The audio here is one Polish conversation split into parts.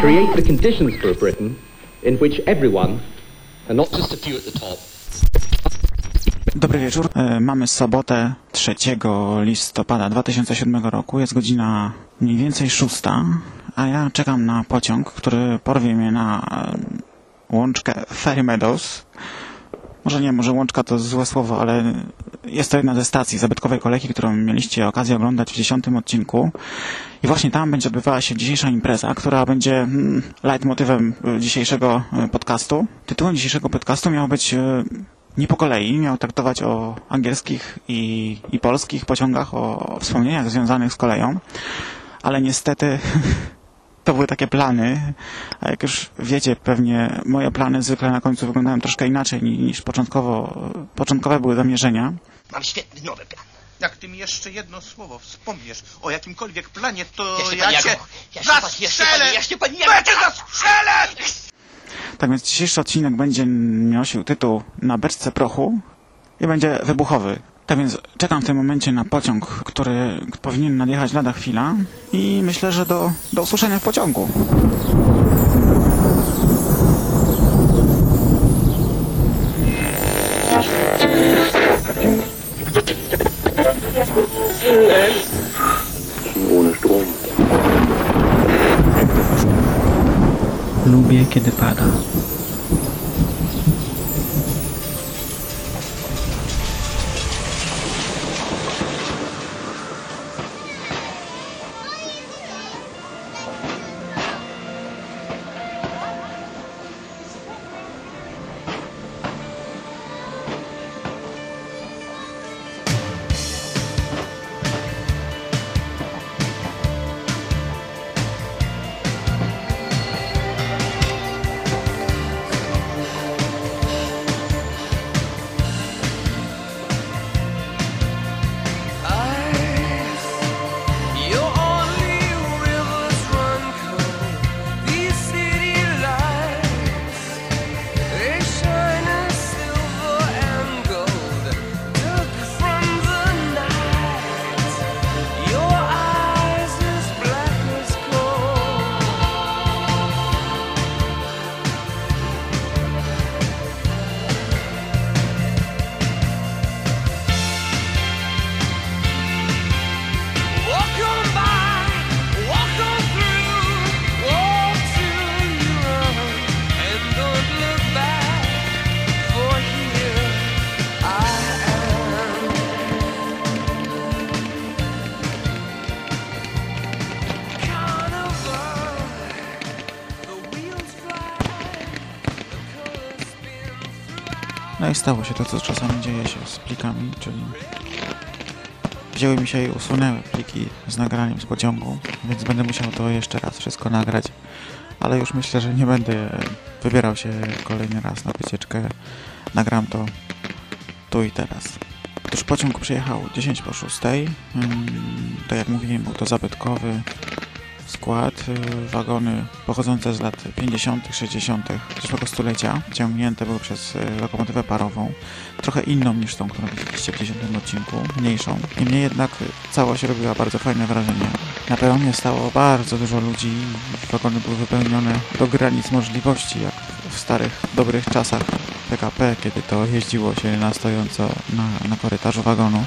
create the conditions for Britain in which everyone, and not just a few at the top, Dobry wieczór. E, Mamy sobotę 3 listopada 2007 roku. Jest godzina mniej więcej szósta, a ja czekam na pociąg, który porwie mnie na e, łączkę Ferry Meadows. Może nie, może łączka to złe słowo, ale jest to jedna ze stacji zabytkowej kolejki, którą mieliście okazję oglądać w dziesiątym odcinku. I właśnie tam będzie odbywała się dzisiejsza impreza, która będzie mm, leitmotywem e, dzisiejszego e, podcastu. Tytułem dzisiejszego podcastu miał być e, nie po kolei, miał traktować o angielskich i, i polskich pociągach, o wspomnieniach związanych z koleją, ale niestety to były takie plany, a jak już wiecie, pewnie moje plany zwykle na końcu wyglądają troszkę inaczej ni- niż początkowo, początkowe były zamierzenia. Mam świetny nowy plan. Jak ty mi jeszcze jedno słowo wspomniesz o jakimkolwiek planie, to Jeszcze ja cię Jago, jeszcze pan- jeszcze zastrzelę! pan- jeszcze pan Jago- ja cię zastrzelę! Tak więc dzisiejszy odcinek będzie nosił tytuł Na beczce prochu i będzie wybuchowy. Tak więc czekam w tym momencie na pociąg, który powinien nadjechać lada chwila i myślę, że do, do usłyszenia w pociągu. Lubię, kiedy pada. No i stało się to, co czasami dzieje się z plikami, czyli wzięły mi się i usunęły pliki z nagraniem z pociągu, więc będę musiał to jeszcze raz wszystko nagrać, ale już myślę, że nie będę wybierał się kolejny raz na wycieczkę. Nagram to tu i teraz. Otóż pociąg przyjechał 10 po 6. Mm, Tak jak mówiłem, był to zabytkowy skład, y, wagony pochodzące z lat 50., 60. zeszłego stulecia, ciągnięte były przez y, lokomotywę parową, trochę inną niż tą, którą widzieliście w 10 odcinku, mniejszą. Niemniej jednak y, całość robiła bardzo fajne wrażenie. Na peronie stało bardzo dużo ludzi, wagony były wypełnione do granic możliwości, jak w starych, dobrych czasach PKP, kiedy to jeździło się na stojąco na, na korytarzu wagonu.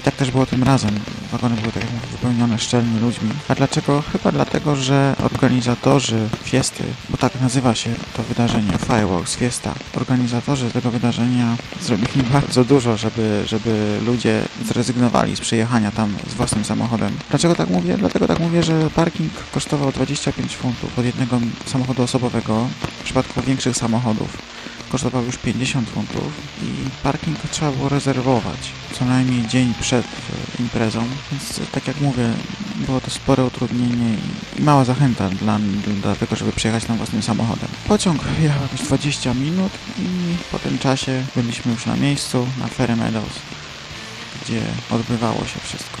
I tak też było tym razem. Wagony były, tak jak mówię, wypełnione szczelnie ludźmi. A dlaczego? Chyba dlatego, że organizatorzy fiesty, bo tak nazywa się to wydarzenie, Fireworks Fiesta, organizatorzy tego wydarzenia zrobili bardzo dużo, żeby, żeby ludzie zrezygnowali z przyjechania tam z własnym samochodem. Dlaczego tak mówię? Dlatego tak mówię, że parking kosztował 25 funtów od jednego samochodu osobowego w przypadku większych samochodów kosztował już 50 funtów i parking trzeba było rezerwować co najmniej dzień przed e, imprezą, więc e, tak jak mówię, było to spore utrudnienie i- mała zachęta dla, dla tego, żeby przyjechać tam własnym samochodem. Pociąg jechał jakieś 20 minut i po tym czasie byliśmy już na miejscu, na Ferry Meadows, gdzie odbywało się wszystko.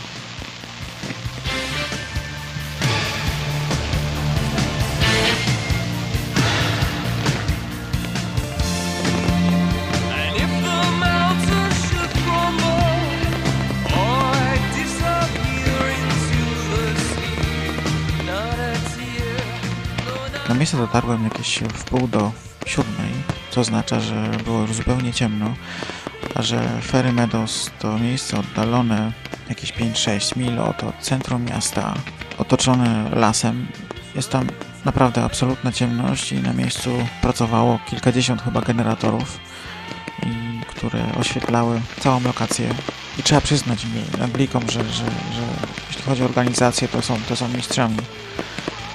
Miejsce dotarłem jakieś w pół do siódmej, co oznacza, że było już zupełnie ciemno, a że Ferry Meadows to miejsce oddalone jakieś 5-6 mil od, centrum miasta, otoczone lasem. Jest tam naprawdę absolutna ciemność i na miejscu pracowało kilkadziesiąt chyba generatorów, które oświetlały całą lokację. I trzeba przyznać Anglikom, że, że, że jeśli chodzi o organizację, to są, to są mistrzami.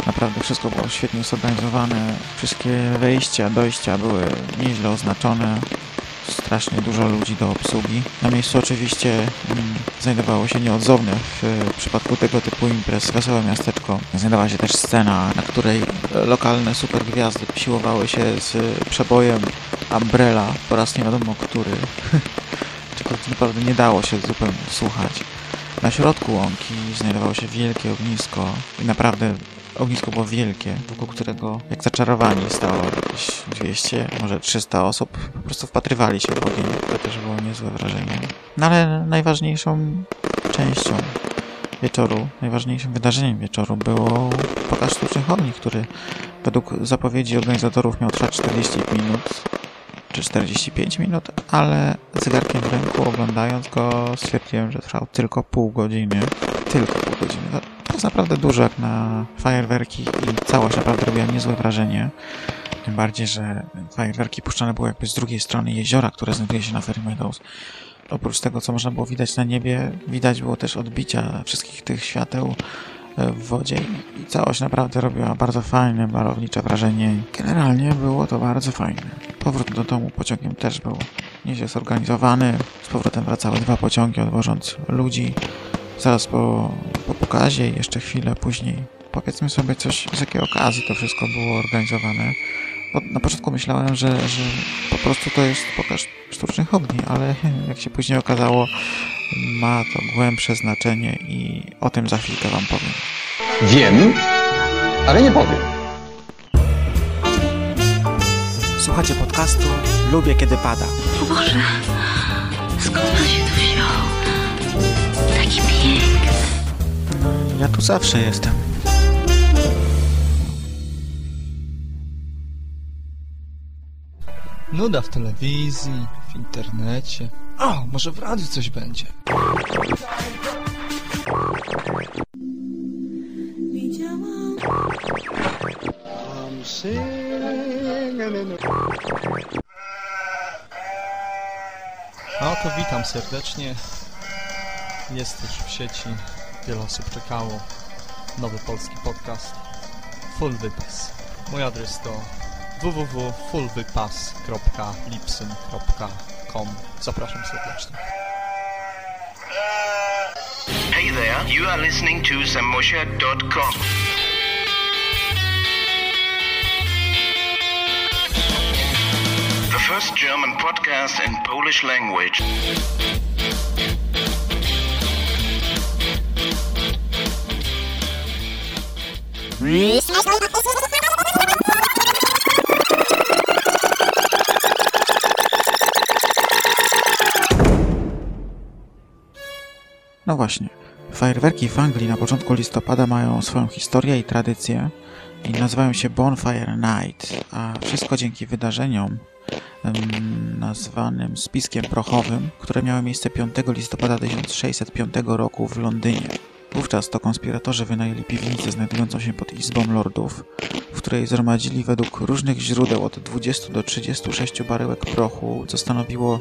Naprawdę wszystko było świetnie zorganizowane. Wszystkie wejścia, dojścia były nieźle oznaczone. Strasznie dużo ludzi do obsługi. Na miejscu oczywiście mm, znajdowało się nieodzowne w, przypadku tego typu imprez wesołe miasteczko. Znajdowała się też scena, na której lokalne supergwiazdy siłowały się z przebojem Umbrella po raz nie wiadomo który. Czego naprawdę nie dało się zupełnie słuchać. Na środku łąki znajdowało się wielkie ognisko i naprawdę ognisko było wielkie, wokół którego jak zaczarowani stało jakieś 200, może 300 osób. Po prostu wpatrywali się w ogień. To też było niezłe wrażenie. No ale najważniejszą częścią wieczoru, najważniejszym wydarzeniem wieczoru było pokaz sztucznych ogni, który według zapowiedzi organizatorów miał trwać 40 minut czy 45 minut, ale zegarkiem w ręku oglądając go stwierdziłem, że trwał tylko pół godziny. Tylko pół godziny. To, jest naprawdę dużo jak na fajerwerki i całość naprawdę robiła niezłe wrażenie. Tym bardziej, że fajerwerki puszczane były jakby z drugiej strony jeziora, które znajduje się na Ferry Meadows. Oprócz tego, co można było widać na niebie, widać było też odbicia wszystkich tych świateł e, w wodzie i całość naprawdę robiła bardzo fajne, malownicze wrażenie. Generalnie było to bardzo fajne. Powrót do domu pociągiem też był nieźle zorganizowany. Z powrotem wracały dwa pociągi, odwożąc ludzi. Zaraz po, po pokazie i jeszcze chwilę później. Powiedzmy sobie coś, z jakiej okazji to wszystko było organizowane. Bo na początku myślałem, że, że po prostu to jest pokaz sztucznych ogni, ale jak się później okazało, ma to głębsze znaczenie i o tym za chwilkę wam powiem. Wiem, ale nie powiem. Słuchacie podcastu Lubię Kiedy Pada. O Boże, skąd pan się tu wziął? Ja tu zawsze jestem. Nuda w telewizji, w internecie. O, może w radiu coś będzie. No to witam serdecznie. Jest już w sieci. Wiele osób czekało. Nowy polski podcast. Full Wypas. Mój adres to www.fullwypas.lipsyn.com Zapraszam serdecznie. Hey there, you are listening to Samosia.com. The first German podcast in Polish language. No właśnie. Fajerwerki w Anglii na początku listopada mają swoją historię i tradycję i nazywają się Bonfire Night, a wszystko dzięki wydarzeniom nazwanym spiskiem prochowym, które miały miejsce 5 listopada 1605 roku w Londynie. Wówczas to konspiratorzy wynajęli piwnicę znajdującą się pod Izbą Lordów, w której zgromadzili według różnych źródeł od 20 do 36 baryłek prochu, co stanowiło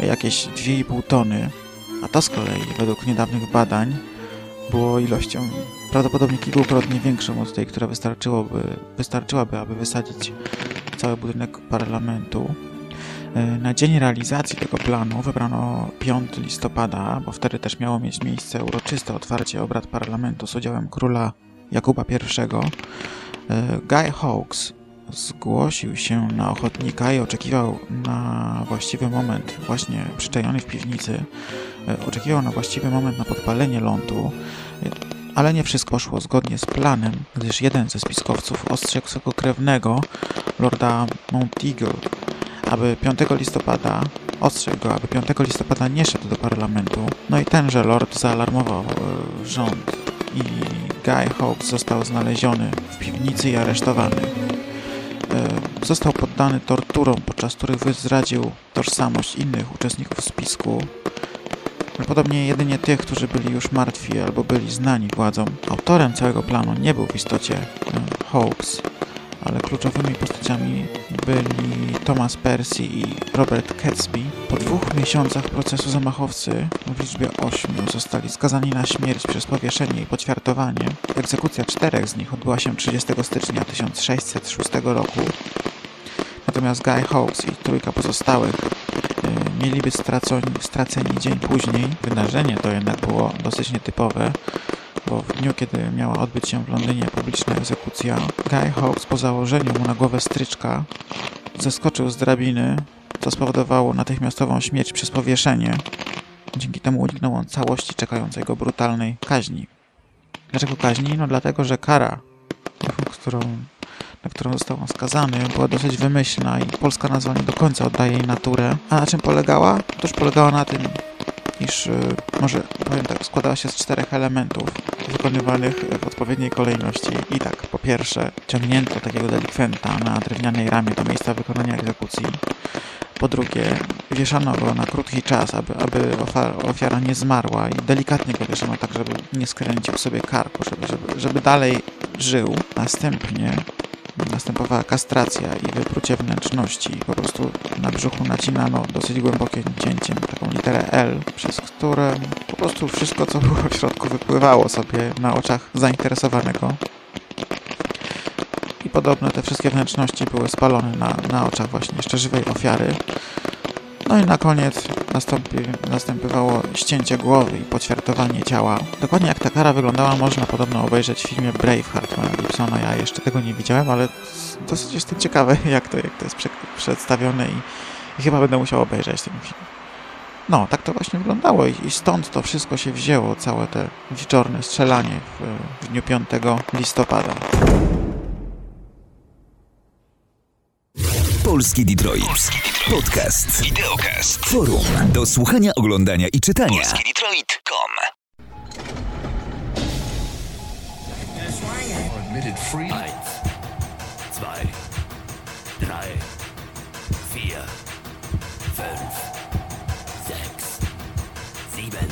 jakieś 2,5 tony, a to z kolei, według niedawnych badań, było ilością prawdopodobnie kilkukrotnie większą od tej, która wystarczyłoby, wystarczyłaby, aby wysadzić cały budynek parlamentu. E, Na dzień realizacji tego planu wybrano 5 listopada, bo wtedy też miało mieć miejsce uroczyste otwarcie obrad parlamentu z udziałem króla Jakuba I. E, Guy Hawkes zgłosił się na ochotnika i oczekiwał na właściwy moment, właśnie przyczajony w piwnicy, e, oczekiwał na właściwy moment na podpalenie lądu, ale nie wszystko poszło zgodnie z planem, gdyż jeden ze spiskowców ostrzegł swego krewnego, lorda Monteagle, aby 5 listopada ostrzegł go, aby 5 listopada nie szedł do parlamentu. No i tenże lord zaalarmował e, rząd i Guy Hawkes został znaleziony w piwnicy i aresztowany. E, Został poddany torturom, podczas których wyzradził tożsamość innych uczestników spisku. Prawdopodobnie jedynie tych, którzy byli już martwi albo byli znani władzom. Autorem całego planu nie był w istocie e, Hawkes, ale kluczowymi postaciami byli Thomas Percy i Robert Catsby. Po dwóch miesiącach procesu zamachowcy w liczbie ośmiu zostali skazani na śmierć przez powieszenie i poćwiartowanie. Egzekucja czterech z nich odbyła się 30 stycznia 1606 roku. Natomiast Guy Hawkes i trójka pozostałych e, mieli być straceni dzień później. Wydarzenie to jednak było dosyć nietypowe, bo w dniu, kiedy miała odbyć się w Londynie publiczna egzekucja, Guy Hawkes po założeniu mu na głowę stryczka zeskoczył z drabiny, co spowodowało natychmiastową śmierć przez powieszenie. Dzięki temu uniknął on całości czekającej go brutalnej kaźni. Dlaczego kaźni? No dlatego, że kara, którą, na którą został on skazany, była dosyć wymyślna i polska nazwa nie do końca oddaje jej naturę. A na czym polegała? Otóż polegała na tym, iż y, może powiem tak, składała się z czterech elementów wykonywanych w odpowiedniej kolejności. I tak, po pierwsze, ciągnięto takiego delikwenta na drewnianej ramie do miejsca wykonania egzekucji. Po drugie, wieszano go na krótki czas, aby, aby ofiara nie zmarła i delikatnie go wieszano tak, żeby nie skręcił sobie karku, żeby, żeby, żeby dalej żył. Następnie następowała kastracja i wyprucie wnętrzności. Po prostu na brzuchu nacinano dosyć głębokim cięciem taką literę L, przez które po prostu wszystko, co było w środku, wypływało sobie na oczach zainteresowanego. I podobno te wszystkie wnętrzności były spalone na, na oczach właśnie jeszcze żywej ofiary. No i na koniec nastąpi, następowało ścięcie głowy i poćwiartowanie ciała. Dokładnie jak ta kara wyglądała można podobno obejrzeć w filmie Braveheart Mela Gibsona. Ja jeszcze tego nie widziałem, ale dosyć jestem ciekawy jak to, jak to jest prze- przedstawione i, i chyba będę musiał obejrzeć ten film. No, tak to właśnie wyglądało i, i stąd to wszystko się wzięło, całe te wieczorne strzelanie w, w dniu 5 listopada. Polski Detroit. Podcast. Wideocast. Forum. Do słuchania, oglądania i czytania. Free. Eins, zwei, drei, vier, fünf, sechs, sieben,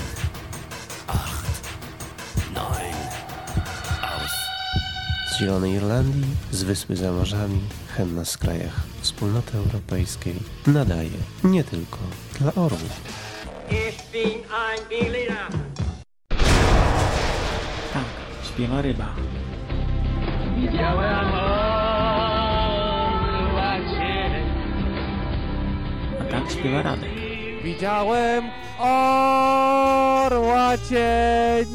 acht, neun. Aus. Z Zielonej Irlandii, z Wyspy za morzami, hen na skrajach Wspólnoty Europejskiej nadaje nie tylko dla orłów. Tak, śpiewa ryba. Widziałem orła. A tak śpiewa Radek. Widziałem orła cień.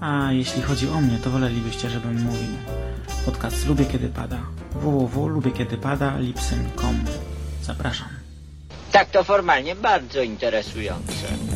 A jeśli chodzi o mnie, to wolelibyście, żebym mówił. Podcast Lubię Kiedy Pada. www.lubieKiedypada lipsyn.com Zapraszam. Tak to formalnie bardzo interesujące.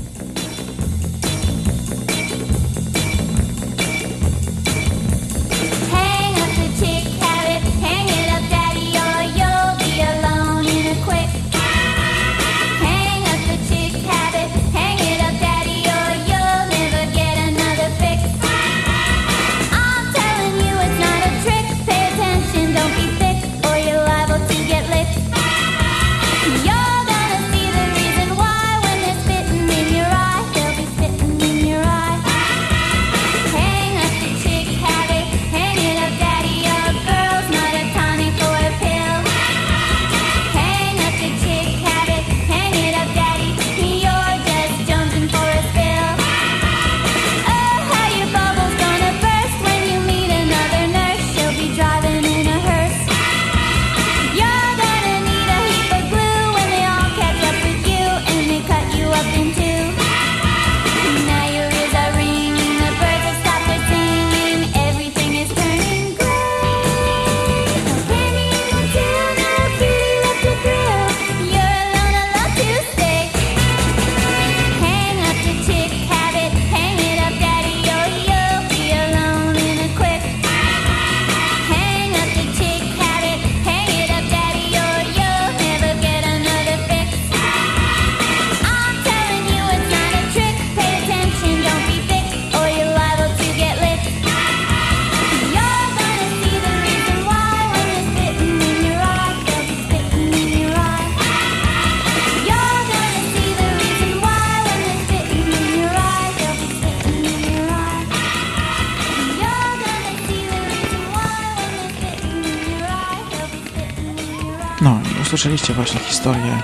Usłyszeliście właśnie historię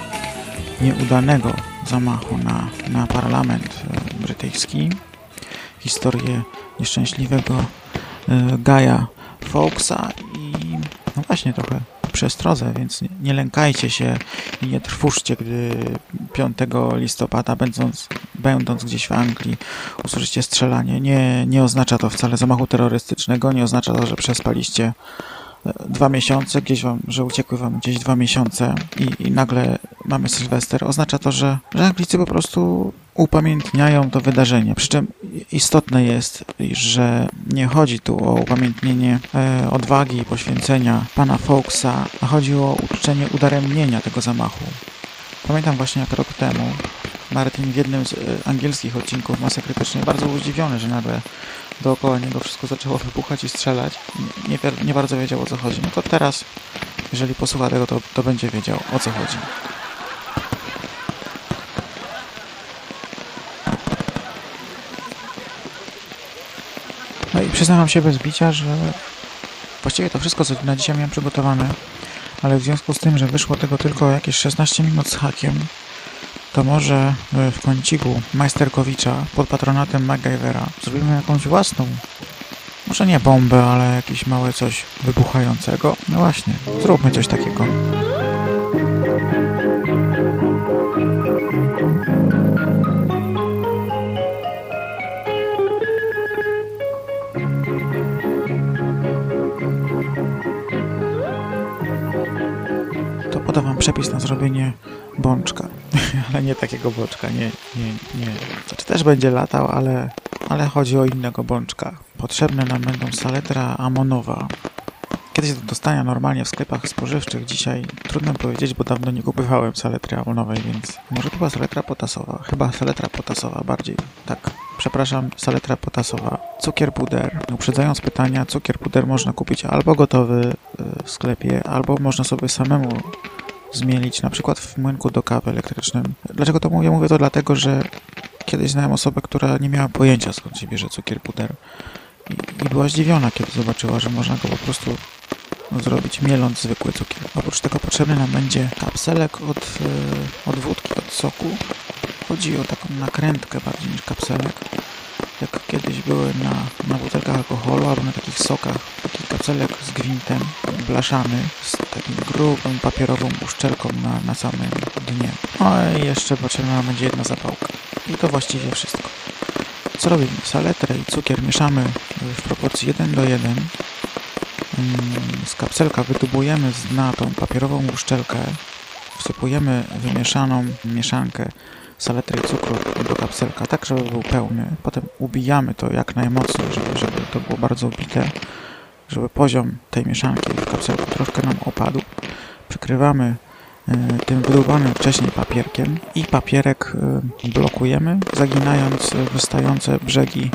nieudanego zamachu na, na parlament e, brytyjski, historię nieszczęśliwego e, Gaja Fawkesa i no właśnie trochę przestrodze, więc nie, nie lękajcie się i nie trwóżcie, gdy 5 listopada, będąc, będąc gdzieś w Anglii, usłyszycie strzelanie. Nie, nie oznacza to wcale zamachu terrorystycznego, nie oznacza to, że przespaliście dwa miesiące, gdzieś wam, że uciekły wam gdzieś dwa miesiące i, i nagle mamy Sylwester. Oznacza to, że, że Anglicy po prostu upamiętniają to wydarzenie. Przy czym istotne jest, że nie chodzi tu o upamiętnienie e, odwagi i poświęcenia pana Fawkesa, a chodzi o uczczenie udaremnienia tego zamachu. Pamiętam właśnie jak rok temu Martin w jednym z e, angielskich odcinków Masy Krytycznej bardzo był zdziwiony, że nagle dookoła niego wszystko zaczęło wybuchać i strzelać. Nie, nie bardzo wiedział o co chodzi. No to teraz, jeżeli posłucha tego, to, to będzie wiedział o co chodzi. No i przyznam się bez bicia, że właściwie to wszystko, co na dzisiaj miałem przygotowane, ale w związku z tym, że wyszło tego tylko jakieś 16 minut z hakiem, to może w kąciku Majsterkowicza pod patronatem MacGyvera zrobimy jakąś własną, może nie bombę, ale jakieś małe coś wybuchającego. No właśnie, zróbmy coś takiego. To podam wam przepis na zrobienie bączka. ale nie takiego bączka, nie, nie, nie. Znaczy też będzie latał, ale, ale chodzi o innego bączka. Potrzebne nam będą saletra amonowa. Kiedyś do dostania normalnie w sklepach spożywczych, dzisiaj trudno powiedzieć, bo dawno nie kupowałem saletry amonowej, więc może to była saletra potasowa. Chyba saletra potasowa bardziej. Tak, przepraszam, saletra potasowa. Cukier puder. Uprzedzając pytania, cukier puder można kupić albo gotowy w sklepie, albo można sobie samemu zmielić, na przykład w młynku do kawy elektrycznym. Dlaczego to mówię? Mówię to dlatego, że kiedyś znałem osobę, która nie miała pojęcia skąd się bierze cukier puder. I, I była zdziwiona, kiedy zobaczyła, że można go po prostu zrobić mieląc zwykły cukier. Oprócz tego potrzebny nam będzie kapselek od, yy, od wódki, od soku. Chodzi o taką nakrętkę bardziej niż kapselek. Jak kiedyś były na, na butelkach alkoholu albo na takich sokach, taki kapselek z gwintem blaszany z takim grubą papierową uszczelką na, na samym dnie. No i jeszcze potrzebna będzie jedna zapałka. I to właściwie wszystko. Co robimy? Saletrę i cukier mieszamy w proporcji 1 do 1 z kapselka wydubujemy z dna tą papierową uszczelkę, wsypujemy wymieszaną mieszankę saletry i cukru do kapselka, tak żeby był pełny. Potem ubijamy to jak najmocniej, żeby, żeby to było bardzo ubite, żeby poziom tej mieszanki w kapselku troszkę nam opadł. Przykrywamy y, tym wydubanym wcześniej papierkiem i papierek y, blokujemy, zaginając wystające brzegi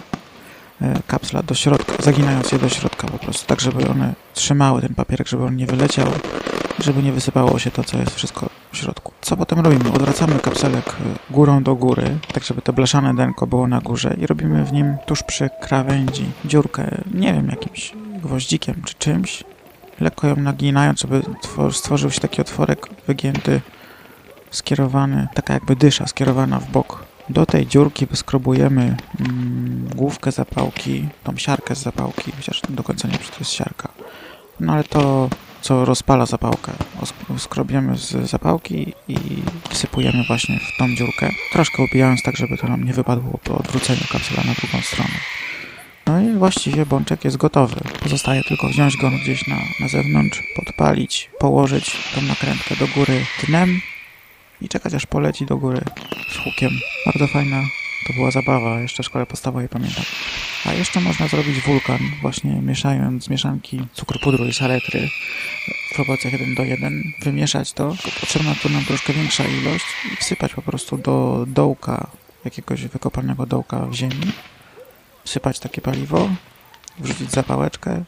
kapsla do środka, zaginając je do środka po prostu, tak żeby one trzymały ten papierek, żeby on nie wyleciał, żeby nie wysypało się to, co jest wszystko w środku. Co potem robimy? Odwracamy kapselek górą do góry, tak żeby to blaszane denko było na górze i robimy w nim tuż przy krawędzi dziurkę, nie wiem, jakimś gwoździkiem czy czymś, lekko ją naginając, żeby stworzył się taki otworek wygięty, skierowany, taka jakby dysza skierowana w bok do tej dziurki wyskrobujemy mm, główkę zapałki, tą siarkę z zapałki, chociaż do końca nie wiem, czy to jest siarka. No ale to, co rozpala zapałkę, skrobiemy z zapałki i wsypujemy właśnie w tą dziurkę, troszkę ubijając tak, żeby to nam nie wypadło po odwróceniu kapsula na drugą stronę. No i właściwie bączek jest gotowy. Pozostaje tylko wziąć go gdzieś na, na zewnątrz, podpalić, położyć tą nakrętkę do góry dnem i czekać aż poleci do góry z hukiem. Bardzo fajna to była zabawa, jeszcze w szkole podstawowej pamiętam. A jeszcze można zrobić wulkan, właśnie mieszając mieszanki cukru pudru i saletry w proporcjach 1 do 1, wymieszać to, potrzebna tu nam troszkę większa ilość i wsypać po prostu do dołka, jakiegoś wykopanego dołka w ziemi, wsypać takie paliwo, wrzucić zapałeczkę,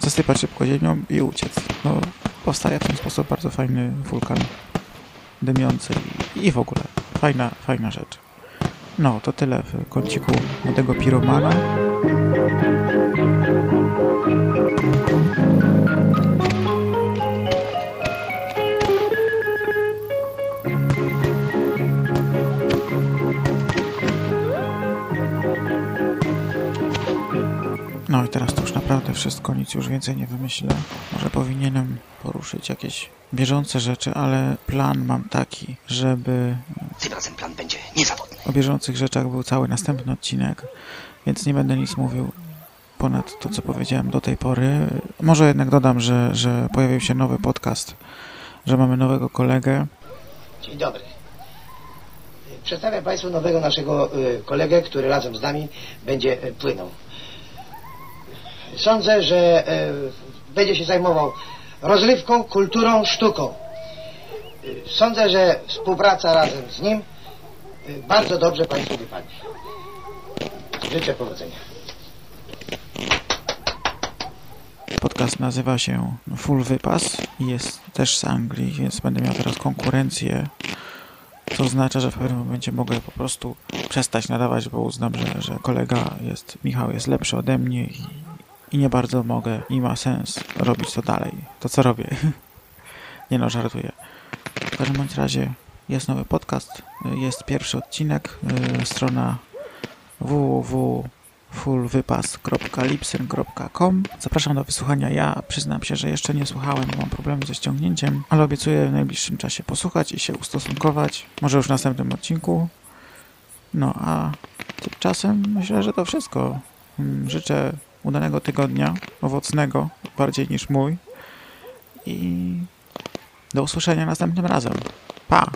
zasypać szybko ziemią i uciec. No, powstaje w ten sposób bardzo fajny wulkan dymiący i, i w ogóle fajna, fajna rzecz. No, to tyle w kąciku młodego piromana. No i teraz to już naprawdę wszystko, nic już więcej nie wymyślę. Może powinienem poruszyć jakieś bieżące rzeczy, ale plan mam taki, żeby... Tym razem plan o bieżących rzeczach był cały następny odcinek, więc nie będę nic mówił ponad to, co powiedziałem do tej pory. Może jednak dodam, że, że pojawił się nowy podcast, że mamy nowego kolegę. Dzień dobry. Przedstawiam Państwu nowego naszego y, kolegę, który razem z nami będzie y, płynął. Sądzę, że y, będzie się zajmował rozrywką, kulturą, sztuką. Sądzę, że współpraca razem z nim bardzo dobrze Państwu wypadnie. Życzę powodzenia. Podcast nazywa się Full Wypas i jest też z Anglii, więc będę miał teraz konkurencję, co oznacza, że w pewnym momencie mogę po prostu przestać nadawać, bo uznam, że, że kolega jest, Michał jest lepszy ode mnie i, i nie bardzo mogę i ma sens robić to dalej, to co robię. nie no, żartuję. W każdym bądź razie jest nowy podcast, jest pierwszy odcinek, yy, strona www.fullwypas.lipsyn.com Zapraszam do wysłuchania. Ja przyznam się, że jeszcze nie słuchałem, mam problemy ze ściągnięciem, ale obiecuję w najbliższym czasie posłuchać i się ustosunkować. Może już w następnym odcinku. No a tymczasem myślę, że to wszystko. Mm, Życzę udanego tygodnia, owocnego, bardziej niż mój. I do usłyszenia następnym razem. Pa!